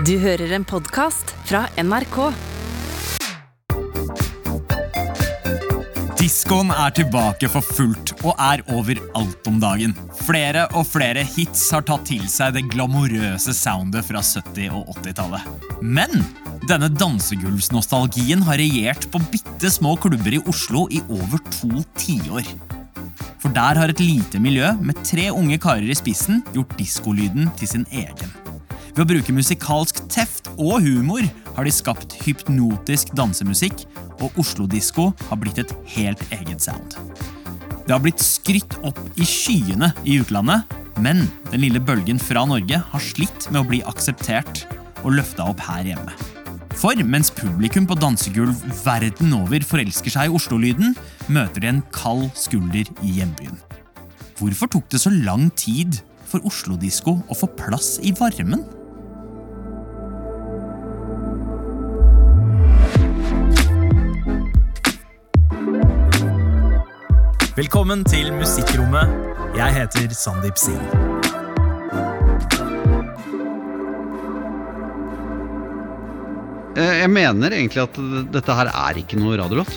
Du hører en podkast fra NRK. Diskoen er tilbake for fullt og er overalt om dagen. Flere og flere hits har tatt til seg det glamorøse soundet fra 70- og 80-tallet. Men denne dansegulvsnostalgien har regjert på bitte små klubber i Oslo i over to tiår. For der har et lite miljø med tre unge karer i spissen gjort diskolyden til sin egen. Ved å bruke musikalsk teft og humor har de skapt hypnotisk dansemusikk, og Oslo-disko har blitt et helt eget sound. Det har blitt skrytt opp i skyene i utlandet, men den lille bølgen fra Norge har slitt med å bli akseptert og løfta opp her hjemme. For mens publikum på dansegulv verden over forelsker seg i Oslo-lyden, møter de en kald skulder i hjembyen. Hvorfor tok det så lang tid for Oslo-disko å få plass i varmen? Velkommen til Musikkrommet. Jeg heter Sandeep Singh. Eh, Jeg mener egentlig at dette her er ikke noe radiolåt.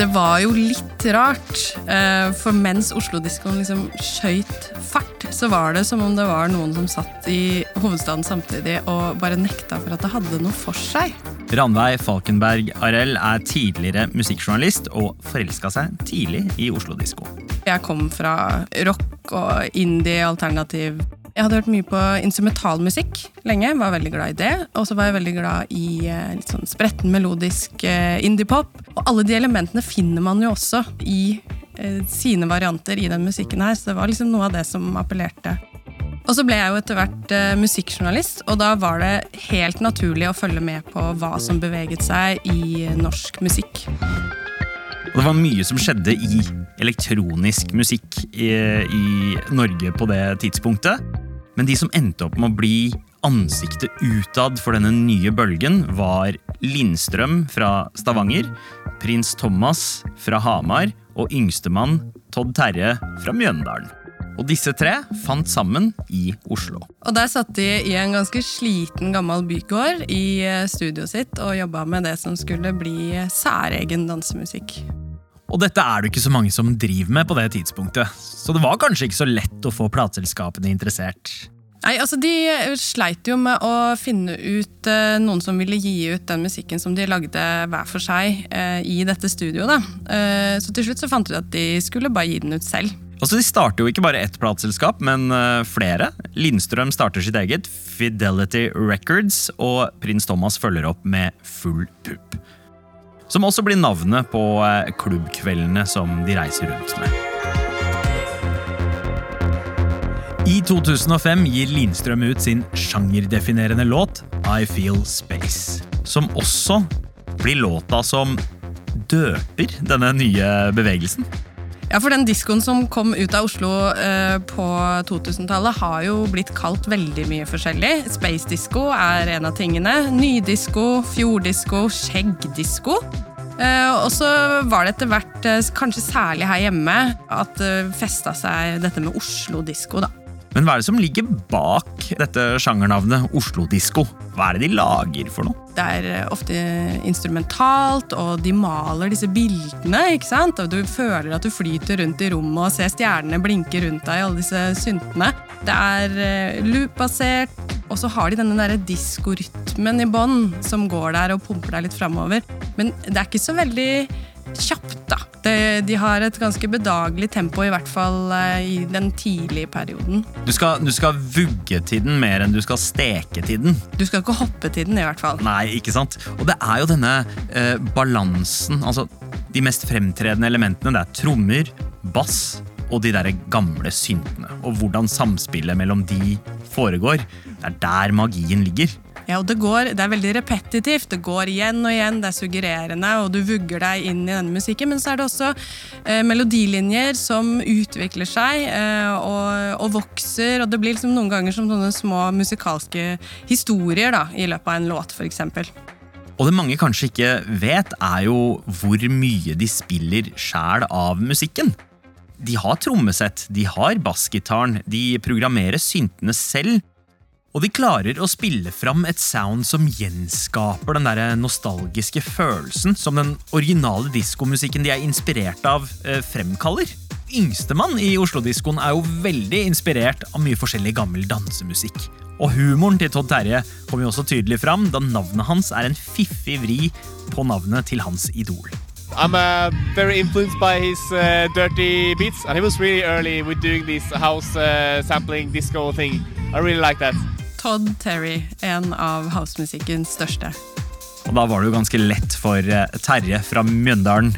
Det var jo litt rart, eh, for mens Oslo-diskoen liksom skøyt fart, så var det som om det var noen som satt i hovedstaden samtidig og bare nekta for at det hadde noe for seg. Ranveig Falkenberg Arell er tidligere musikkjournalist og forelska seg tidlig i Oslo-disko. Jeg kom fra rock og indie, alternativ. Jeg hadde hørt mye på instrumentalmusikk lenge, var veldig glad i det. Og så var jeg veldig glad i eh, litt sånn spretten melodisk eh, indie-pop. Og alle de elementene finner man jo også i sine varianter i den musikken her, så det var liksom noe av det som appellerte. Og så ble jeg jo etter hvert eh, musikkjournalist, og da var det helt naturlig å følge med på hva som beveget seg i norsk musikk. Og det var mye som skjedde i elektronisk musikk i, i Norge på det tidspunktet. Men de som endte opp med å bli ansiktet utad for denne nye bølgen, var Lindstrøm fra Stavanger, prins Thomas fra Hamar og yngstemann Todd Terje fra Mjøndalen. Og disse tre fant sammen i Oslo. Og der satt de i en ganske sliten gammel bygård i eh, studioet sitt og jobba med det som skulle bli særegen dansemusikk. Og dette er det ikke så mange som driver med på det tidspunktet, så det var kanskje ikke så lett å få plateselskapene interessert. Nei, altså De sleit jo med å finne ut eh, noen som ville gi ut den musikken som de lagde hver for seg eh, i dette studioet. Eh, så til slutt så fant de ut at de skulle bare gi den ut selv. Altså, De starter jo ikke bare ett plateselskap, men eh, flere. Lindstrøm starter sitt eget, Fidelity Records, og prins Thomas følger opp med Full Pupp. Som også blir navnet på eh, klubbkveldene som de reiser rundt med. I 2005 gir Lindstrøm ut sin sjangerdefinerende låt I Feel Space, som også blir låta som døper denne nye bevegelsen. Ja, for den diskoen som kom ut av Oslo eh, på 2000-tallet, har jo blitt kalt veldig mye forskjellig. Space disco er en av tingene. Nydisko, fjorddisko, skjeggdisko. Uh, og så var det etter hvert, uh, kanskje særlig her hjemme, at det uh, festa seg dette med Oslo-disko, da. Men hva er det som ligger bak dette sjangernavnet Oslo-disko? Hva er det de lager for noe? Det er eh, ofte instrumentalt, og de maler disse bildene. ikke sant? Og du føler at du flyter rundt i rommet og ser stjernene blinke rundt deg. alle disse syntene. Det er eh, loop-basert, og så har de denne diskorytmen i bånn som går der og pumper deg litt framover. Men det er ikke så veldig kjapt, da. De, de har et ganske bedagelig tempo, i hvert fall eh, i den tidlige perioden. Du skal, du skal vugge til den mer enn du skal steke til den. Du skal ikke hoppe til den, i hvert fall. Nei, ikke sant? Og det er jo denne eh, balansen, altså de mest fremtredende elementene. Det er trommer, bass og de der gamle syntene. Og hvordan samspillet mellom de foregår. Det er der magien ligger. Ja, og det, går, det er veldig repetitivt. Det går igjen og igjen, det er suggererende, og du vugger deg inn i denne musikken. Men så er det også eh, melodilinjer som utvikler seg eh, og, og, vokser. Og det blir liksom noen ganger som sånne små musikalske historier da, i løpet av en låt, f.eks. Og det mange kanskje ikke vet, er jo hvor mye de spiller sjæl av musikken. De har trommesett, de har bassgitaren, de programmerer syntene selv. Og de klarer å spille fram et sound som gjenskaper den der nostalgiske følelsen som den originale diskomusikken de er inspirert av, eh, fremkaller. Yngstemann i Oslo-diskoen er jo veldig inspirert av mye forskjellig gammel dansemusikk. Og humoren til Todd Terje kommer jo også tydelig fram, da navnet hans er en fiffig vri på navnet til hans idol. I'm uh, very influenced by his uh, dirty beats, and he was really early with doing this house uh, sampling disco thing. I really like that. Todd Terry, en av housemusikkens største. Og da var det jo ganske lett for eh, Terje fra Mjøndalen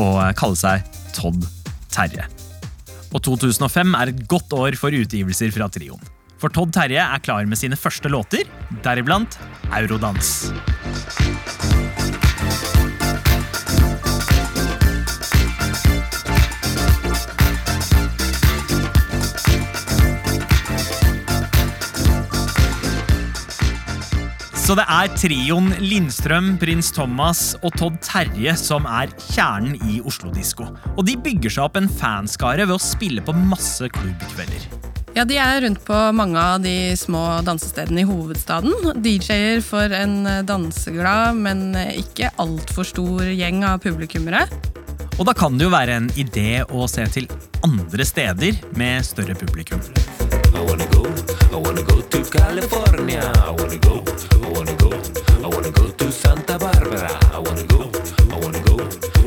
å eh, kalle seg Todd Terje. Og 2005 er et godt år for utgivelser fra trioen. For Todd Terje er klar med sine første låter, deriblant Eurodans. Så det er trioen Lindstrøm, Prins Thomas og Todd Terje som er kjernen i Oslo-disko. Og de bygger seg opp en fanskare ved å spille på masse klubbkvelder. Ja, De er rundt på mange av de små dansestedene i hovedstaden. DJ-er for en danseglad, men ikke altfor stor gjeng av publikummere. Og da kan det jo være en idé å se til andre steder med større publikum. I wanna go, I wanna go to California. I wanna go, I wanna go, I wanna go to Santa Barbara. I wanna go, I wanna go,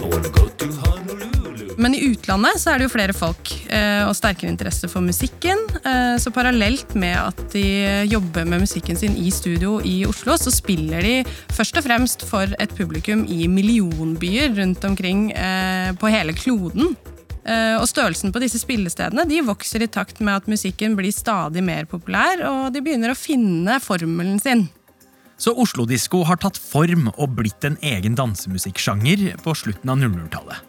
I wanna go to Honolulu. Men i utlandet så er det jo flere folk eh, og sterkere interesse for musikken. Eh, så parallelt med at de jobber med musikken sin i studio i Oslo, så spiller de først og fremst for et publikum i millionbyer rundt omkring eh, på hele kloden. Eh, og størrelsen på disse spillestedene de vokser i takt med at musikken blir stadig mer populær, og de begynner å finne formelen sin. Så Oslo-disko har tatt form og blitt en egen dansemusikksjanger på slutten av 00-tallet.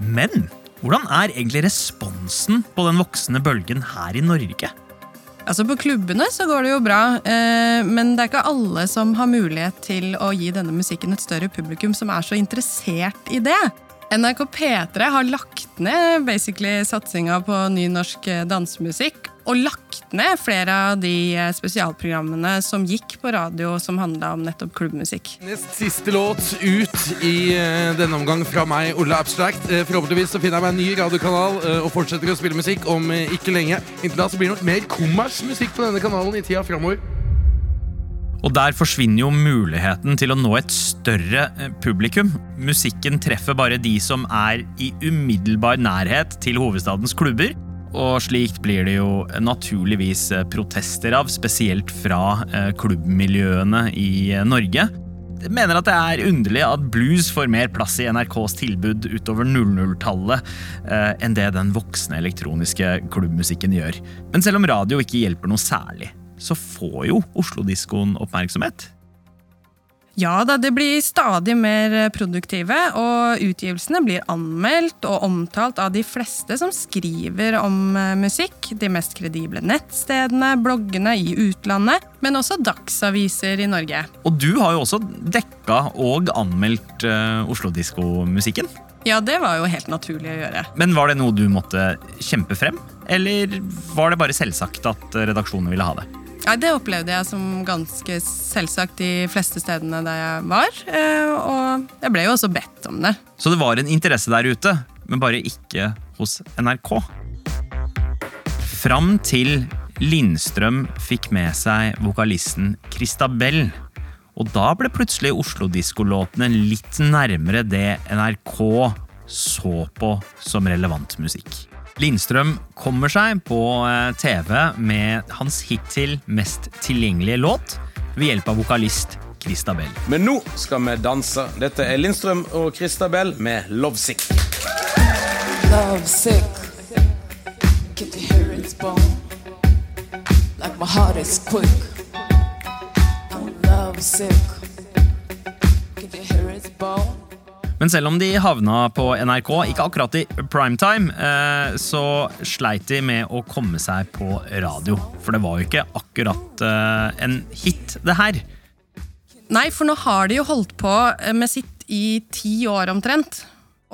Men hvordan er egentlig responsen på den voksende bølgen her i Norge? Altså På klubbene så går det jo bra, eh, men det er ikke alle som har mulighet til å gi denne musikken et større publikum som er så interessert i det. NRK P3 har lagt ned basically satsinga på ny norsk eh, dansemusikk. Og lagt ned flere av de eh, spesialprogrammene som gikk på radio som handla om nettopp klubbmusikk. Nest siste låt ut i eh, denne omgang fra meg, Olle Abstract. Forhåpentligvis så finner jeg meg en ny radiokanal og fortsetter å spille musikk om ikke lenge. Inntil da så blir det nok mer kommersmusikk på denne kanalen i tida framover. Og der forsvinner jo muligheten til å nå et større eh, publikum. Musikken treffer bare de som er i umiddelbar nærhet til hovedstadens klubber. Og slikt blir det jo naturligvis eh, protester av, spesielt fra eh, klubbmiljøene i Norge. Jeg mener at det er underlig at blues får mer plass i NRKs tilbud utover 00-tallet eh, enn det den voksne elektroniske klubbmusikken gjør. Men selv om radio ikke hjelper noe særlig, så får jo Oslo-diskoen oppmerksomhet. Ja da, det blir stadig mer produktive, og utgivelsene blir anmeldt og omtalt av de fleste som skriver om eh, musikk. De mest kredible nettstedene, bloggene i utlandet, men også dagsaviser i Norge. Og du har jo også dekka og anmeldt uh, Oslo-diskomusikken. Ja, det var jo helt naturlig å gjøre. Men var det noe du måtte kjempe frem? Eller var det bare selvsagt at redaksjonen ville ha det? Nei, Det opplevde jeg som ganske selvsagt de fleste stedene der jeg var. eh, Og jeg ble jo også bedt om det. Så det var en interesse der ute, men bare ikke hos NRK. Fram til Lindstrøm fikk med seg vokalisten Christabel. Og da ble plutselig Oslo-diskolåtene litt nærmere det NRK så på som relevant musikk. Lindstrøm kommer seg på eh, TV med hans hittil mest tilgjengelige låt ved hjelp av vokalist Christabel. Men nå skal vi danse. Dette er Lindstrøm og Christabel med Lovesick. love sick. Can you hear its bone? Like my heart is quick. I'm love sick. Can you hear its bone? Men selv om de havna på NRK, ikke akkurat i primetime, eh, så sleit de med å komme seg på radio. For det var jo ikke akkurat eh, en hit, det her. Nei, for nå har de jo holdt på med sitt i ti år omtrent.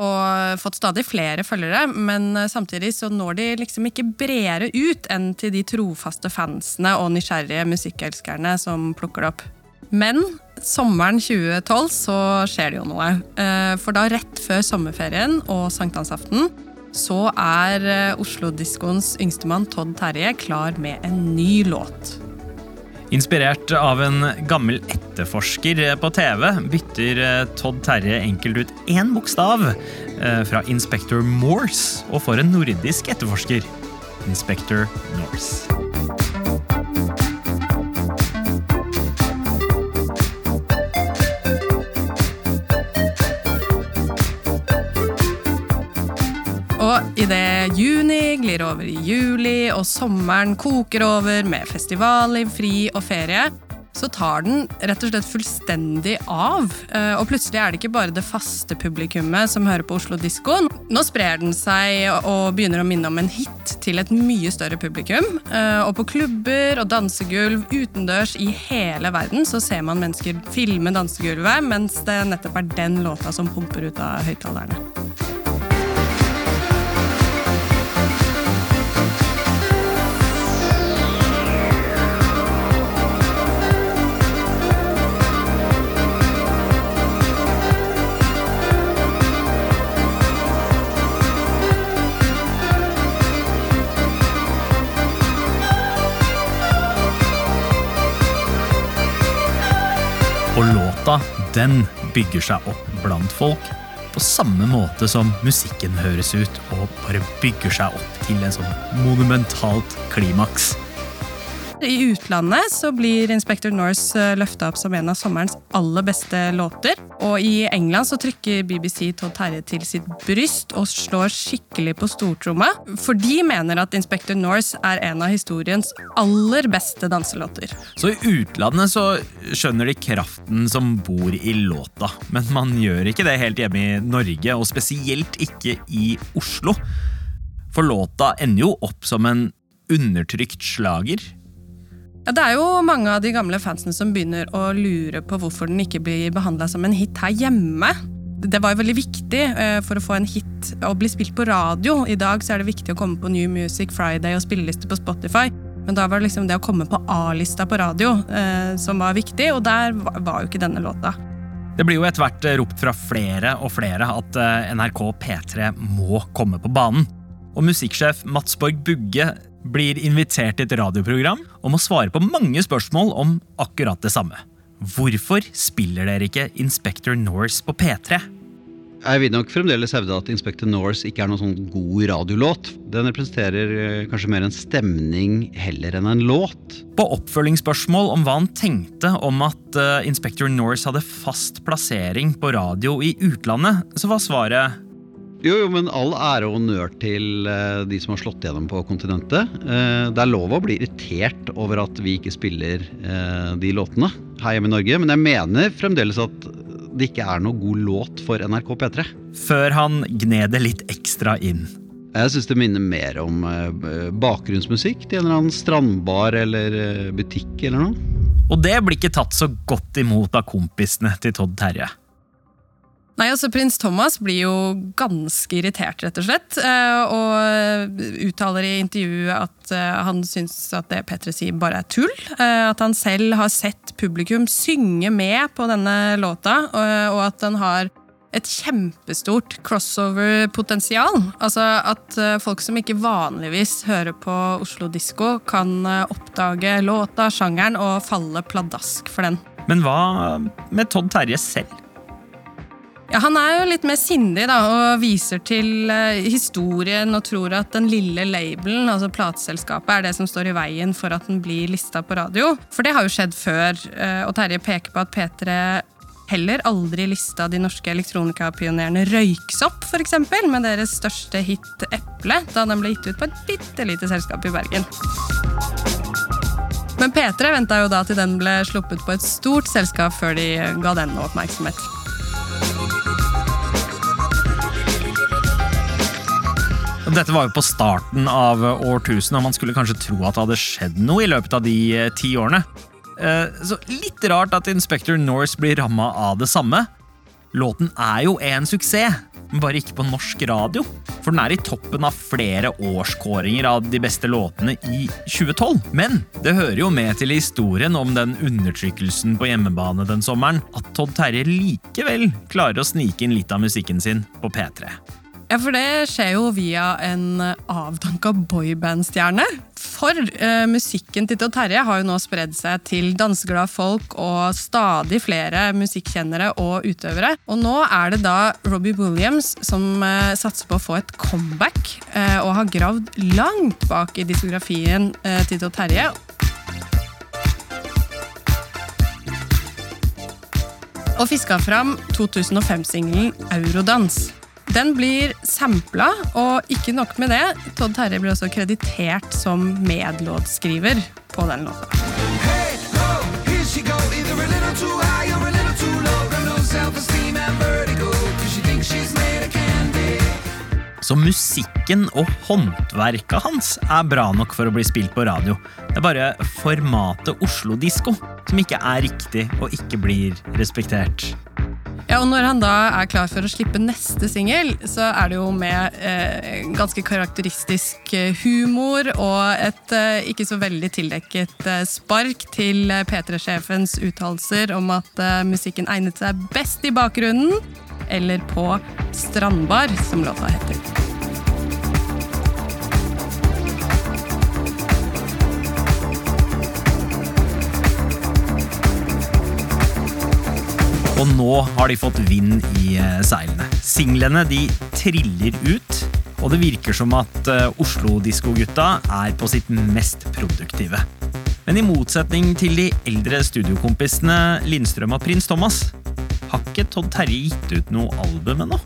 og fått stadig flere følgere, men eh, samtidig så når de liksom ikke bredere ut enn til de trofaste fansene og nysgjerrige musikkelskerne som plukker det opp. Men sommeren 2012 så skjer det jo noe. Eh, For da rett før sommerferien og sankthansaften så er eh, Oslo-diskoens yngstemann Todd Terje klar med en ny låt. Inspirert av en gammel etterforsker på TV bytter eh, Todd Terje enkelt ut én bokstav eh, fra Inspector Morse og får en nordisk etterforsker. Inspector Norse. Juni glir over i juli, og sommeren koker over med festivaler, fri og ferie, så tar den rett og slett fullstendig av. Eh, Og plutselig er det ikke bare det faste publikummet som hører på Oslo Disko. Nå sprer den seg og begynner å minne om en hit til et mye større publikum. Eh, Og på klubber og dansegulv utendørs i hele verden så ser man mennesker filme dansegulvet, mens det nettopp er den låta som pumper ut av høyttalerne. Den bygger seg opp blant folk på samme måte som musikken høres ut og bare bygger seg opp til en sånn monumentalt klimaks. I utlandet så blir Inspector Norse løfta opp som en av sommerens aller beste låter. Og i England så trykker BBC Todd Terje til sitt bryst og slår skikkelig på stortromma. For de mener at Inspector Norse er en av historiens aller beste danselåter. Så i utlandet så skjønner de kraften som bor i låta, men man gjør ikke det helt hjemme i Norge, og spesielt ikke i Oslo. For låta ender jo opp som en undertrykt slager. Ja, det er jo mange av de gamle fansene som begynner å lure på hvorfor den ikke blir behandla som en hit her hjemme. Det var jo veldig viktig eh, for å få en hit å bli spilt på radio. I dag så er det viktig å komme på New Music Friday og spilleliste på Spotify. Men da var det liksom det å komme på A-lista på radio eh, som var viktig, og der var, var jo ikke denne låta. Det blir jo etter hvert eh, ropt fra flere og flere at eh, NRK P3 må komme på banen. Og musikksjef Mats Borg Bugge blir invitert til et radioprogram og må svare på mange spørsmål om akkurat det samme. Hvorfor spiller dere ikke Inspector Norse på P3? Jeg vil nok fremdeles hevde at Inspector Norse ikke er noen sånn god radiolåt. Den representerer eh, kanskje mer en stemning heller enn en låt. På oppfølgingsspørsmål om hva han tenkte om at eh, Inspector Norse hadde fast plassering på radio i utlandet, så var svaret Jo, jo, men all ære og honnør til eh, de som har slått gjennom på kontinentet. Eh, det er lov å bli irritert over at vi ikke spiller eh, de låtene her hjemme i Norge, men jeg mener fremdeles at det ikke er noe god låt for NRK P3. før han gned det litt ekstra inn. Jeg syns det minner mer om bakgrunnsmusikk til en eller annen strandbar eller butikk eller noe. Og det blir ikke tatt så godt imot av kompisene til Todd Terje. Nei, altså Prins Thomas blir jo ganske irritert, rett og slett. eh, Og uttaler i intervjuet at eh, han syns at det Petre sier, bare er tull. eh, At han selv har sett publikum synge med på denne låta, og at den har et kjempestort crossover-potensial. Altså at folk som ikke vanligvis hører på Oslo Disko, kan oppdage låta, sjangeren, og falle pladask for den. Men hva med Todd Terje selv? Ja, Han er jo litt mer sindig da, og viser til eh, historien og tror at den lille labelen, altså plateselskapet, er det som står i veien for at den blir lista på radio. For det har jo skjedd før, eh, og Terje peker på at P3 heller aldri lista de norske elektronikapionerene Røyksopp, eksempel, med deres største hit Eple, da den ble gitt ut på et bitte lite selskap i Bergen. Men P3 venta jo da til den ble sluppet på et stort selskap før de ga den oppmerksomhet. Dette var jo på starten av årtusenet, og man skulle kanskje tro at det hadde skjedd noe i løpet av de eh, ti årene. Eh, Så litt rart at Inspector Norse blir ramma av det samme. Låten er jo en suksess, men bare ikke på norsk radio. For den er i toppen av flere årskåringer av de beste låtene i 2012. Men det hører jo med til historien om den undertrykkelsen på hjemmebane den sommeren at Todd Terje likevel klarer å snike inn litt av musikken sin på P3. Ja, for det skjer jo via en avdanka boybandstjerne. For eh, musikken til Todd Terje har jo nå spredd seg til danseglade folk og stadig flere musikkjennere og utøvere. Og nå er det da Robbie Williams som eh, satser på å få et comeback, eh, og har gravd langt bak i diskografien eh, til Todd Terje. Og fiska fram 2005-singelen Eurodans. Den blir sampla, og ikke nok med det, Todd Terje blir også kreditert som medlåtskriver på den låta. Så musikken og håndverket hans er bra nok for å bli spilt på radio. Det er bare formatet Oslo-disko som ikke er riktig og ikke blir respektert. Ja, og Når han da er klar for å slippe neste singel, så er det jo med eh, ganske karakteristisk eh, humor og et eh, ikke så veldig tildekket eh, spark til eh, P3-sjefens uttalelser om at eh, musikken egnet seg best i bakgrunnen, eller på strandbar, som låta heter. Og nå har de fått vind i eh, seilene. Singlene de triller ut, og det virker som at eh, Oslo-diskogutta er på sitt mest produktive. Men i motsetning til de eldre studiokompisene Lindstrøm og Prins Thomas, har ikke Todd Terje gitt ut noe album ennå.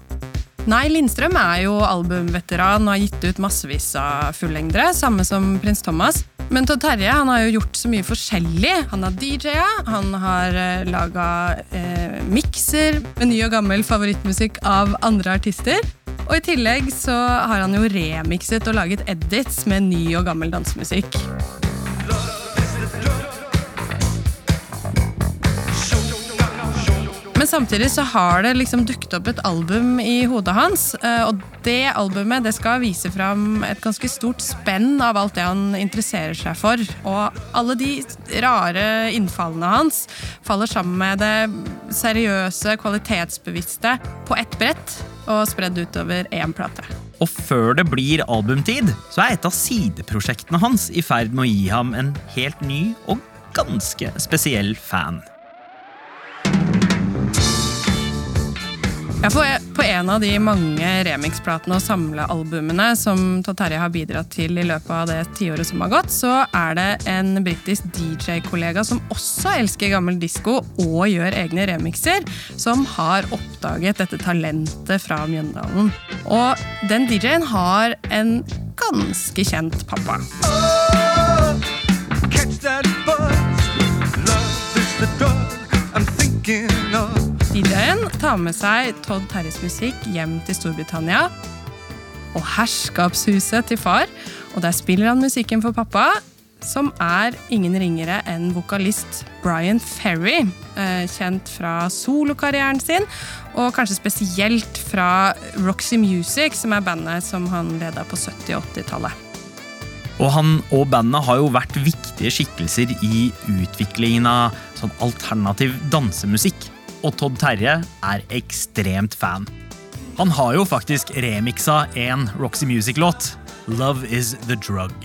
Nei, Lindstrøm er jo albumveteran og har gitt ut massevis av fullengdere, samme som Prins Thomas. Men Todd Terje han har jo gjort så mye forskjellig. Han har DJ-a, han har eh, laga eh, mikser med ny og gammel favorittmusikk av andre artister. Og i tillegg så har han jo remikset og laget edits med ny og gammel dansemusikk. Samtidig så har det liksom dukket opp et album i hodet hans. eh, Og det albumet det skal vise fram et ganske stort spenn av alt det han interesserer seg for. Og alle de rare innfallene hans faller sammen med det seriøse, kvalitetsbevisste på ett brett og spredd utover én plate. Og før det blir albumtid, så er et av sideprosjektene hans i ferd med å gi ham en helt ny og ganske spesiell fan. Ja, på, en av de mange remix-platene og samlealbumene som Todd Terje har bidratt til i løpet av det tiåret som har gått, så er det en britisk DJ-kollega som også elsker gammel disko og gjør egne remixer, som har oppdaget dette talentet fra Mjøndalen. Og den DJ-en har en ganske kjent pappa. DJ-en tar med seg Todd Terjes musikk hjem til Storbritannia og herskapshuset til far. Og der spiller han musikken for pappa, som er ingen ringere enn vokalist Brian Ferry. eh, Kjent fra solokarrieren sin, og kanskje spesielt fra Roxy Music, som er bandet som han leda på 70- og 80-tallet. Og han og bandet har jo vært viktige skikkelser i utviklingen av sånn alternativ dansemusikk. Og Todd Terje er ekstremt fan. Han har jo faktisk remiksa en Roxy Music-låt, 'Love Is The Drug'.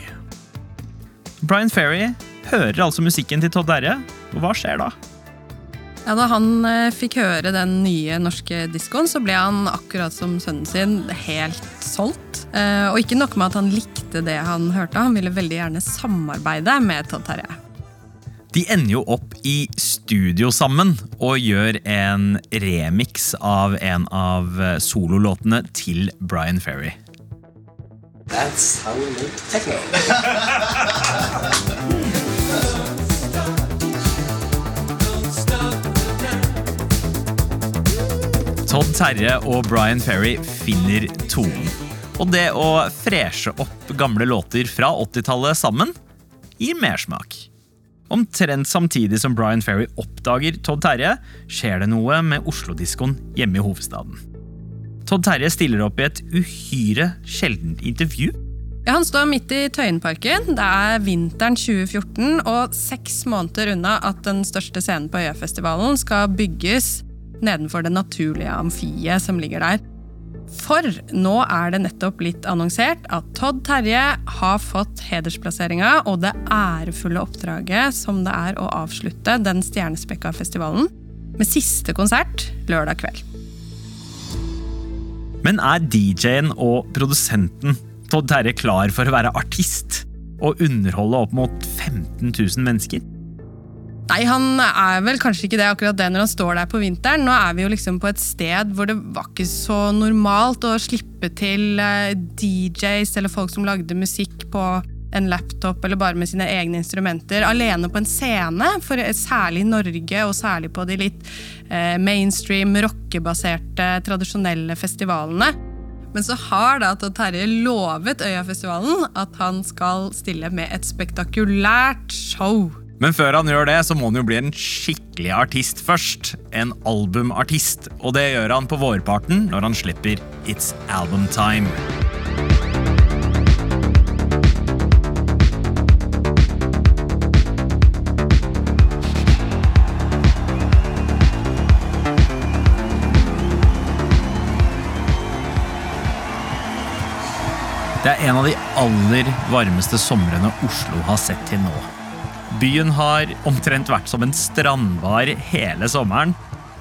Brian Ferry hører altså musikken til Todd Terje, hva skjer da? Ja, Da han eh, fikk høre den nye norske diskoen, så ble han akkurat som sønnen sin helt solgt. Eh, og ikke nok med at han likte det han hørte, han ville veldig gjerne samarbeide med Todd Terje. De ender jo opp i studio sammen og gjør en remix av en av eh, sololåtene til Brian Ferry. That's how we make techno. Todd Terje og Brian Ferry finner tonen. Og det å freshe opp gamle låter fra 80-tallet sammen gir mersmak. Omtrent samtidig som Brian Ferry oppdager Todd Terje, skjer det noe med Oslo-diskoen hjemme i hovedstaden. Todd Terje stiller opp i et uhyre sjeldent intervju. Ja, Han står midt i Tøyenparken. Det er vinteren 2014 og seks måneder unna at den største scenen på Øyafestivalen skal bygges nedenfor det naturlige amfiet som ligger der. For nå er det nettopp blitt annonsert at Todd Terje har fått hedersplasseringa og det ærefulle oppdraget som det er å avslutte den stjernespekka festivalen med siste konsert lørdag kveld. Men er DJ-en og produsenten Todd Terje klar for å være artist og underholde opp mot 15 000 mennesker? Nei, han er vel kanskje ikke det akkurat det når han står der på vinteren. Nå er vi jo liksom på et sted hvor det var ikke så normalt å slippe til eh, DJs eller folk som lagde musikk på en laptop eller bare med sine egne instrumenter, alene på en scene, for særlig i Norge, og særlig på de litt eh, mainstream, rockebaserte, tradisjonelle festivalene. Men så har da Todd Terje lovet Øyafestivalen at han skal stille med et spektakulært show. Men før han gjør det, så må han jo bli en skikkelig artist først. En albumartist. Og det gjør han på vårparten når han slipper It's Album Time. Det er en av de aller varmeste somrene Oslo har sett til nå. Byen har omtrent vært som en strandbar hele sommeren,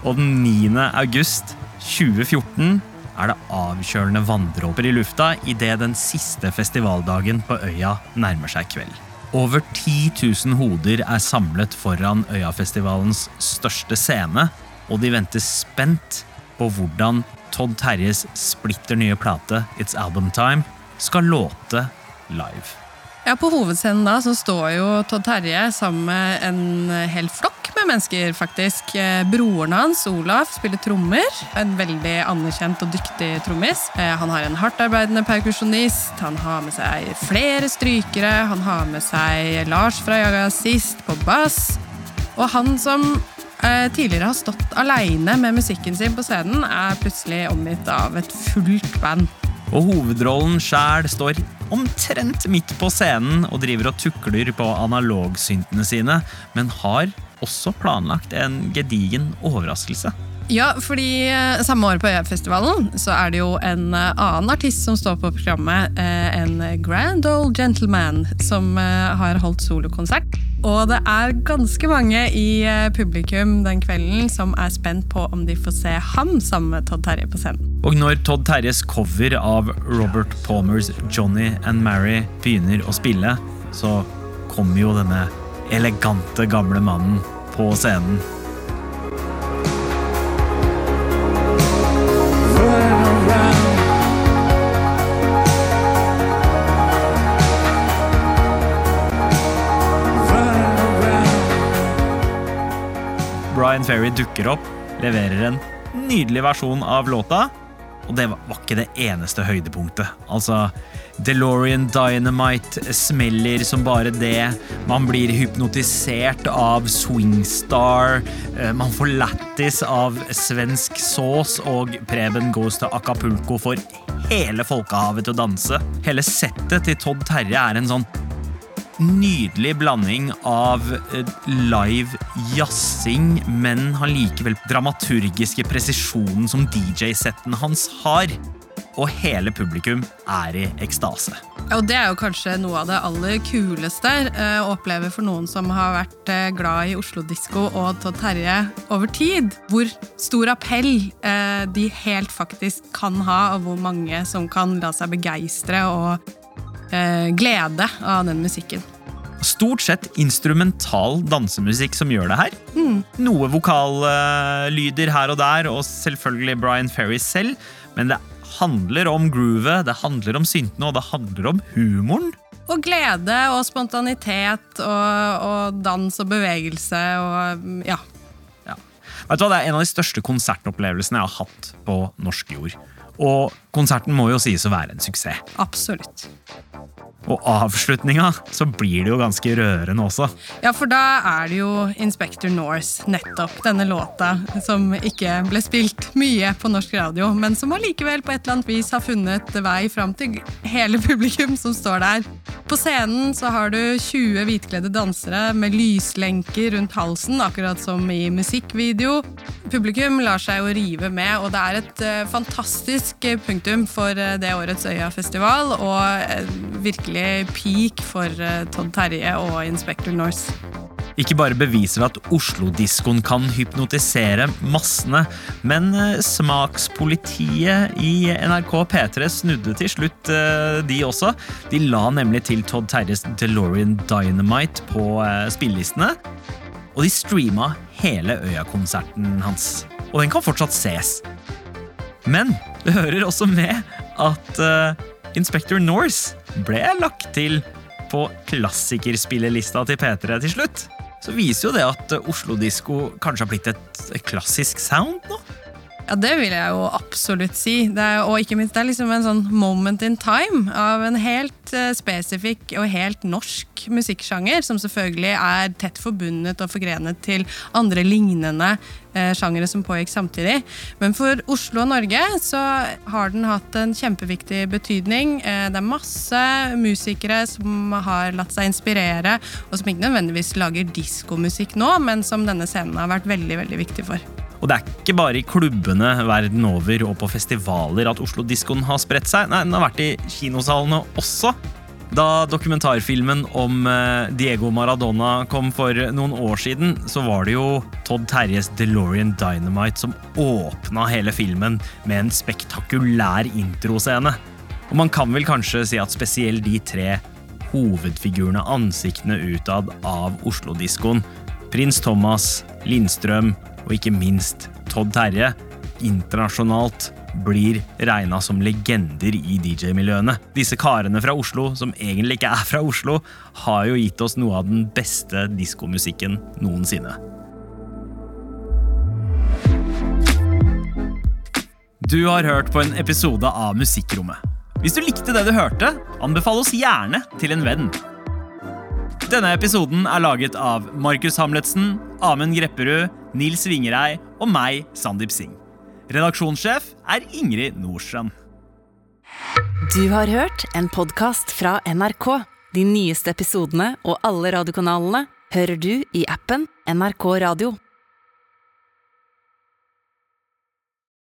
og den 9. august 2014 er det avkjølende vanndråper i lufta idet den siste festivaldagen på øya nærmer seg kveld. Over 10 000 hoder er samlet foran Øyafestivalens største scene, og de venter spent på hvordan Todd Terjes splitter nye plate It's Album Time skal låte live. Ja, På hovedscenen da så står jo Todd Terje sammen med en hel flokk med mennesker, faktisk. Eh, Broren hans, Olaf, spiller trommer. En veldig anerkjent og dyktig trommis. Eh, Han har en hardtarbeidende perkusjonist, han har med seg flere strykere, han har med seg Lars fra Jaga Sist på bass. Og han som eh, tidligere har stått aleine med musikken sin på scenen, er plutselig omgitt av et fullt band. Og hovedrollen sjæl står omtrent midt på scenen og driver og tukler på analogsyntene sine, men har også planlagt en gedigen overraskelse. Ja, fordi eh, samme år på Øyafestivalen så er det jo en eh, annen artist som står på programmet. eh, En grand old gentleman som har holdt solokonsert. Og det er ganske mange i eh, publikum den kvelden som er spent på om de får se ham sammen med Todd Terje på scenen. Og når Todd Terjes cover av Robert Palmers Johnny and Mary begynner å spille, så kommer jo denne elegante gamle mannen på scenen. Brian Ferry dukker opp, leverer en nydelig versjon av låta. Og det var ikke det eneste høydepunktet. Altså, DeLorean Dynamite smeller som bare det. Man blir hypnotisert av Swingstar. eh, Man får lættis av svensk sås, og Preben goes til Acapulco for hele folkehavet til å danse. Hele settet til Todd Terje er en sånn nydelig blanding av eh, live jazzing, men har likevel dramaturgiske presisjonen som DJ-setten hans har. Og hele publikum er i ekstase. Og det er jo kanskje noe av det aller kuleste eh, å oppleve for noen som har vært eh, glad i Oslo-disko og Todd Terje over tid. Hvor stor appell de helt faktisk kan ha, og hvor mange som kan la seg begeistre og glede av den musikken. Stort sett instrumental dansemusikk som gjør det her. Noe vokallyder her og der, og selvfølgelig Brian Ferry selv. Men det handler om groovet, det handler om syntene, og det handler om humoren. Og glede og spontanitet og, og dans og bevegelse og ja. ja. Vet du hva, Det er en av de største konsertopplevelsene jeg har hatt på norsk jord. Og konserten må jo sies å være en suksess. Absolutt. Og avslutninga så blir det jo ganske rørende også. Ja, for da er det jo Inspector Norse, nettopp denne låta, som ikke ble spilt mye på norsk radio, men som allikevel på et eller annet vis har funnet vei fram til hele publikum som står der. På scenen så har du 20 hvitkledde dansere med lyslenker rundt halsen, akkurat som i musikkvideo. Publikum lar seg jo rive med, og det er et eh, fantastisk eh, punktum for eh, det årets Øya-festival, og eh, virkelig peak for eh, Todd Terje og Inspector Norse. Ikke bare beviser at Oslo-diskoen kan hypnotisere massene, men eh, smakspolitiet i NRK P3 snudde til slutt, eh, de også. De la nemlig til Todd Terjes DeLorean Dynamite på spillelistene. Og de streama hele Øya-konserten hans. Og den kan fortsatt ses. Men det hører også med at Inspector Norse ble lagt til på klassikerspillelista til P3 til slutt. Så viser jo det at Oslo-disko kanskje har blitt et klassisk sound nå. Ja, det vil jeg jo absolutt si. Er, og ikke minst, det er liksom en sånn moment in time av en helt uh, spesifikk og helt norsk musikksjanger, som selvfølgelig er tett forbundet og forgrenet til andre lignende uh, sjangere som pågikk samtidig. Men for Oslo og Norge så har den hatt en kjempeviktig betydning. Uh, det er masse musikere som har latt seg inspirere, og som ikke nødvendigvis lager diskomusikk nå, men som denne scenen har vært veldig, veldig viktig for. Og det er ikke bare i klubbene verden over og på festivaler at Oslo-diskoen har spredt seg. Nei, den har vært i kinosalene også. Da dokumentarfilmen om eh, Diego Maradona kom for noen år siden, så var det jo Todd Terjes DeLorean Dynamite som åpna hele filmen med en spektakulær introscene. Og man kan vel kanskje si at spesielt de tre hovedfigurene, ansiktene utad av Oslo-diskoen, Prins Thomas, Lindstrøm og ikke minst Todd Terje, internasjonalt blir regna som legender i DJ-miljøene. Disse karene fra Oslo, som egentlig ikke er fra Oslo, har jo gitt oss noe av den beste diskomusikken noensinne. Du har hørt på en episode av Musikkrommet. Hvis du likte det du hørte, anbefal oss gjerne til en venn. Denne episoden er laget av Markus Hamletsen, Amund Grepperud, Nils Vingerei og meg, Sandeep Singh. Redaksjonssjef er Ingrid Nordstrand. Du har hørt en podkast fra NRK. De nyeste episodene og alle radiokanalene hører du i appen NRK Radio.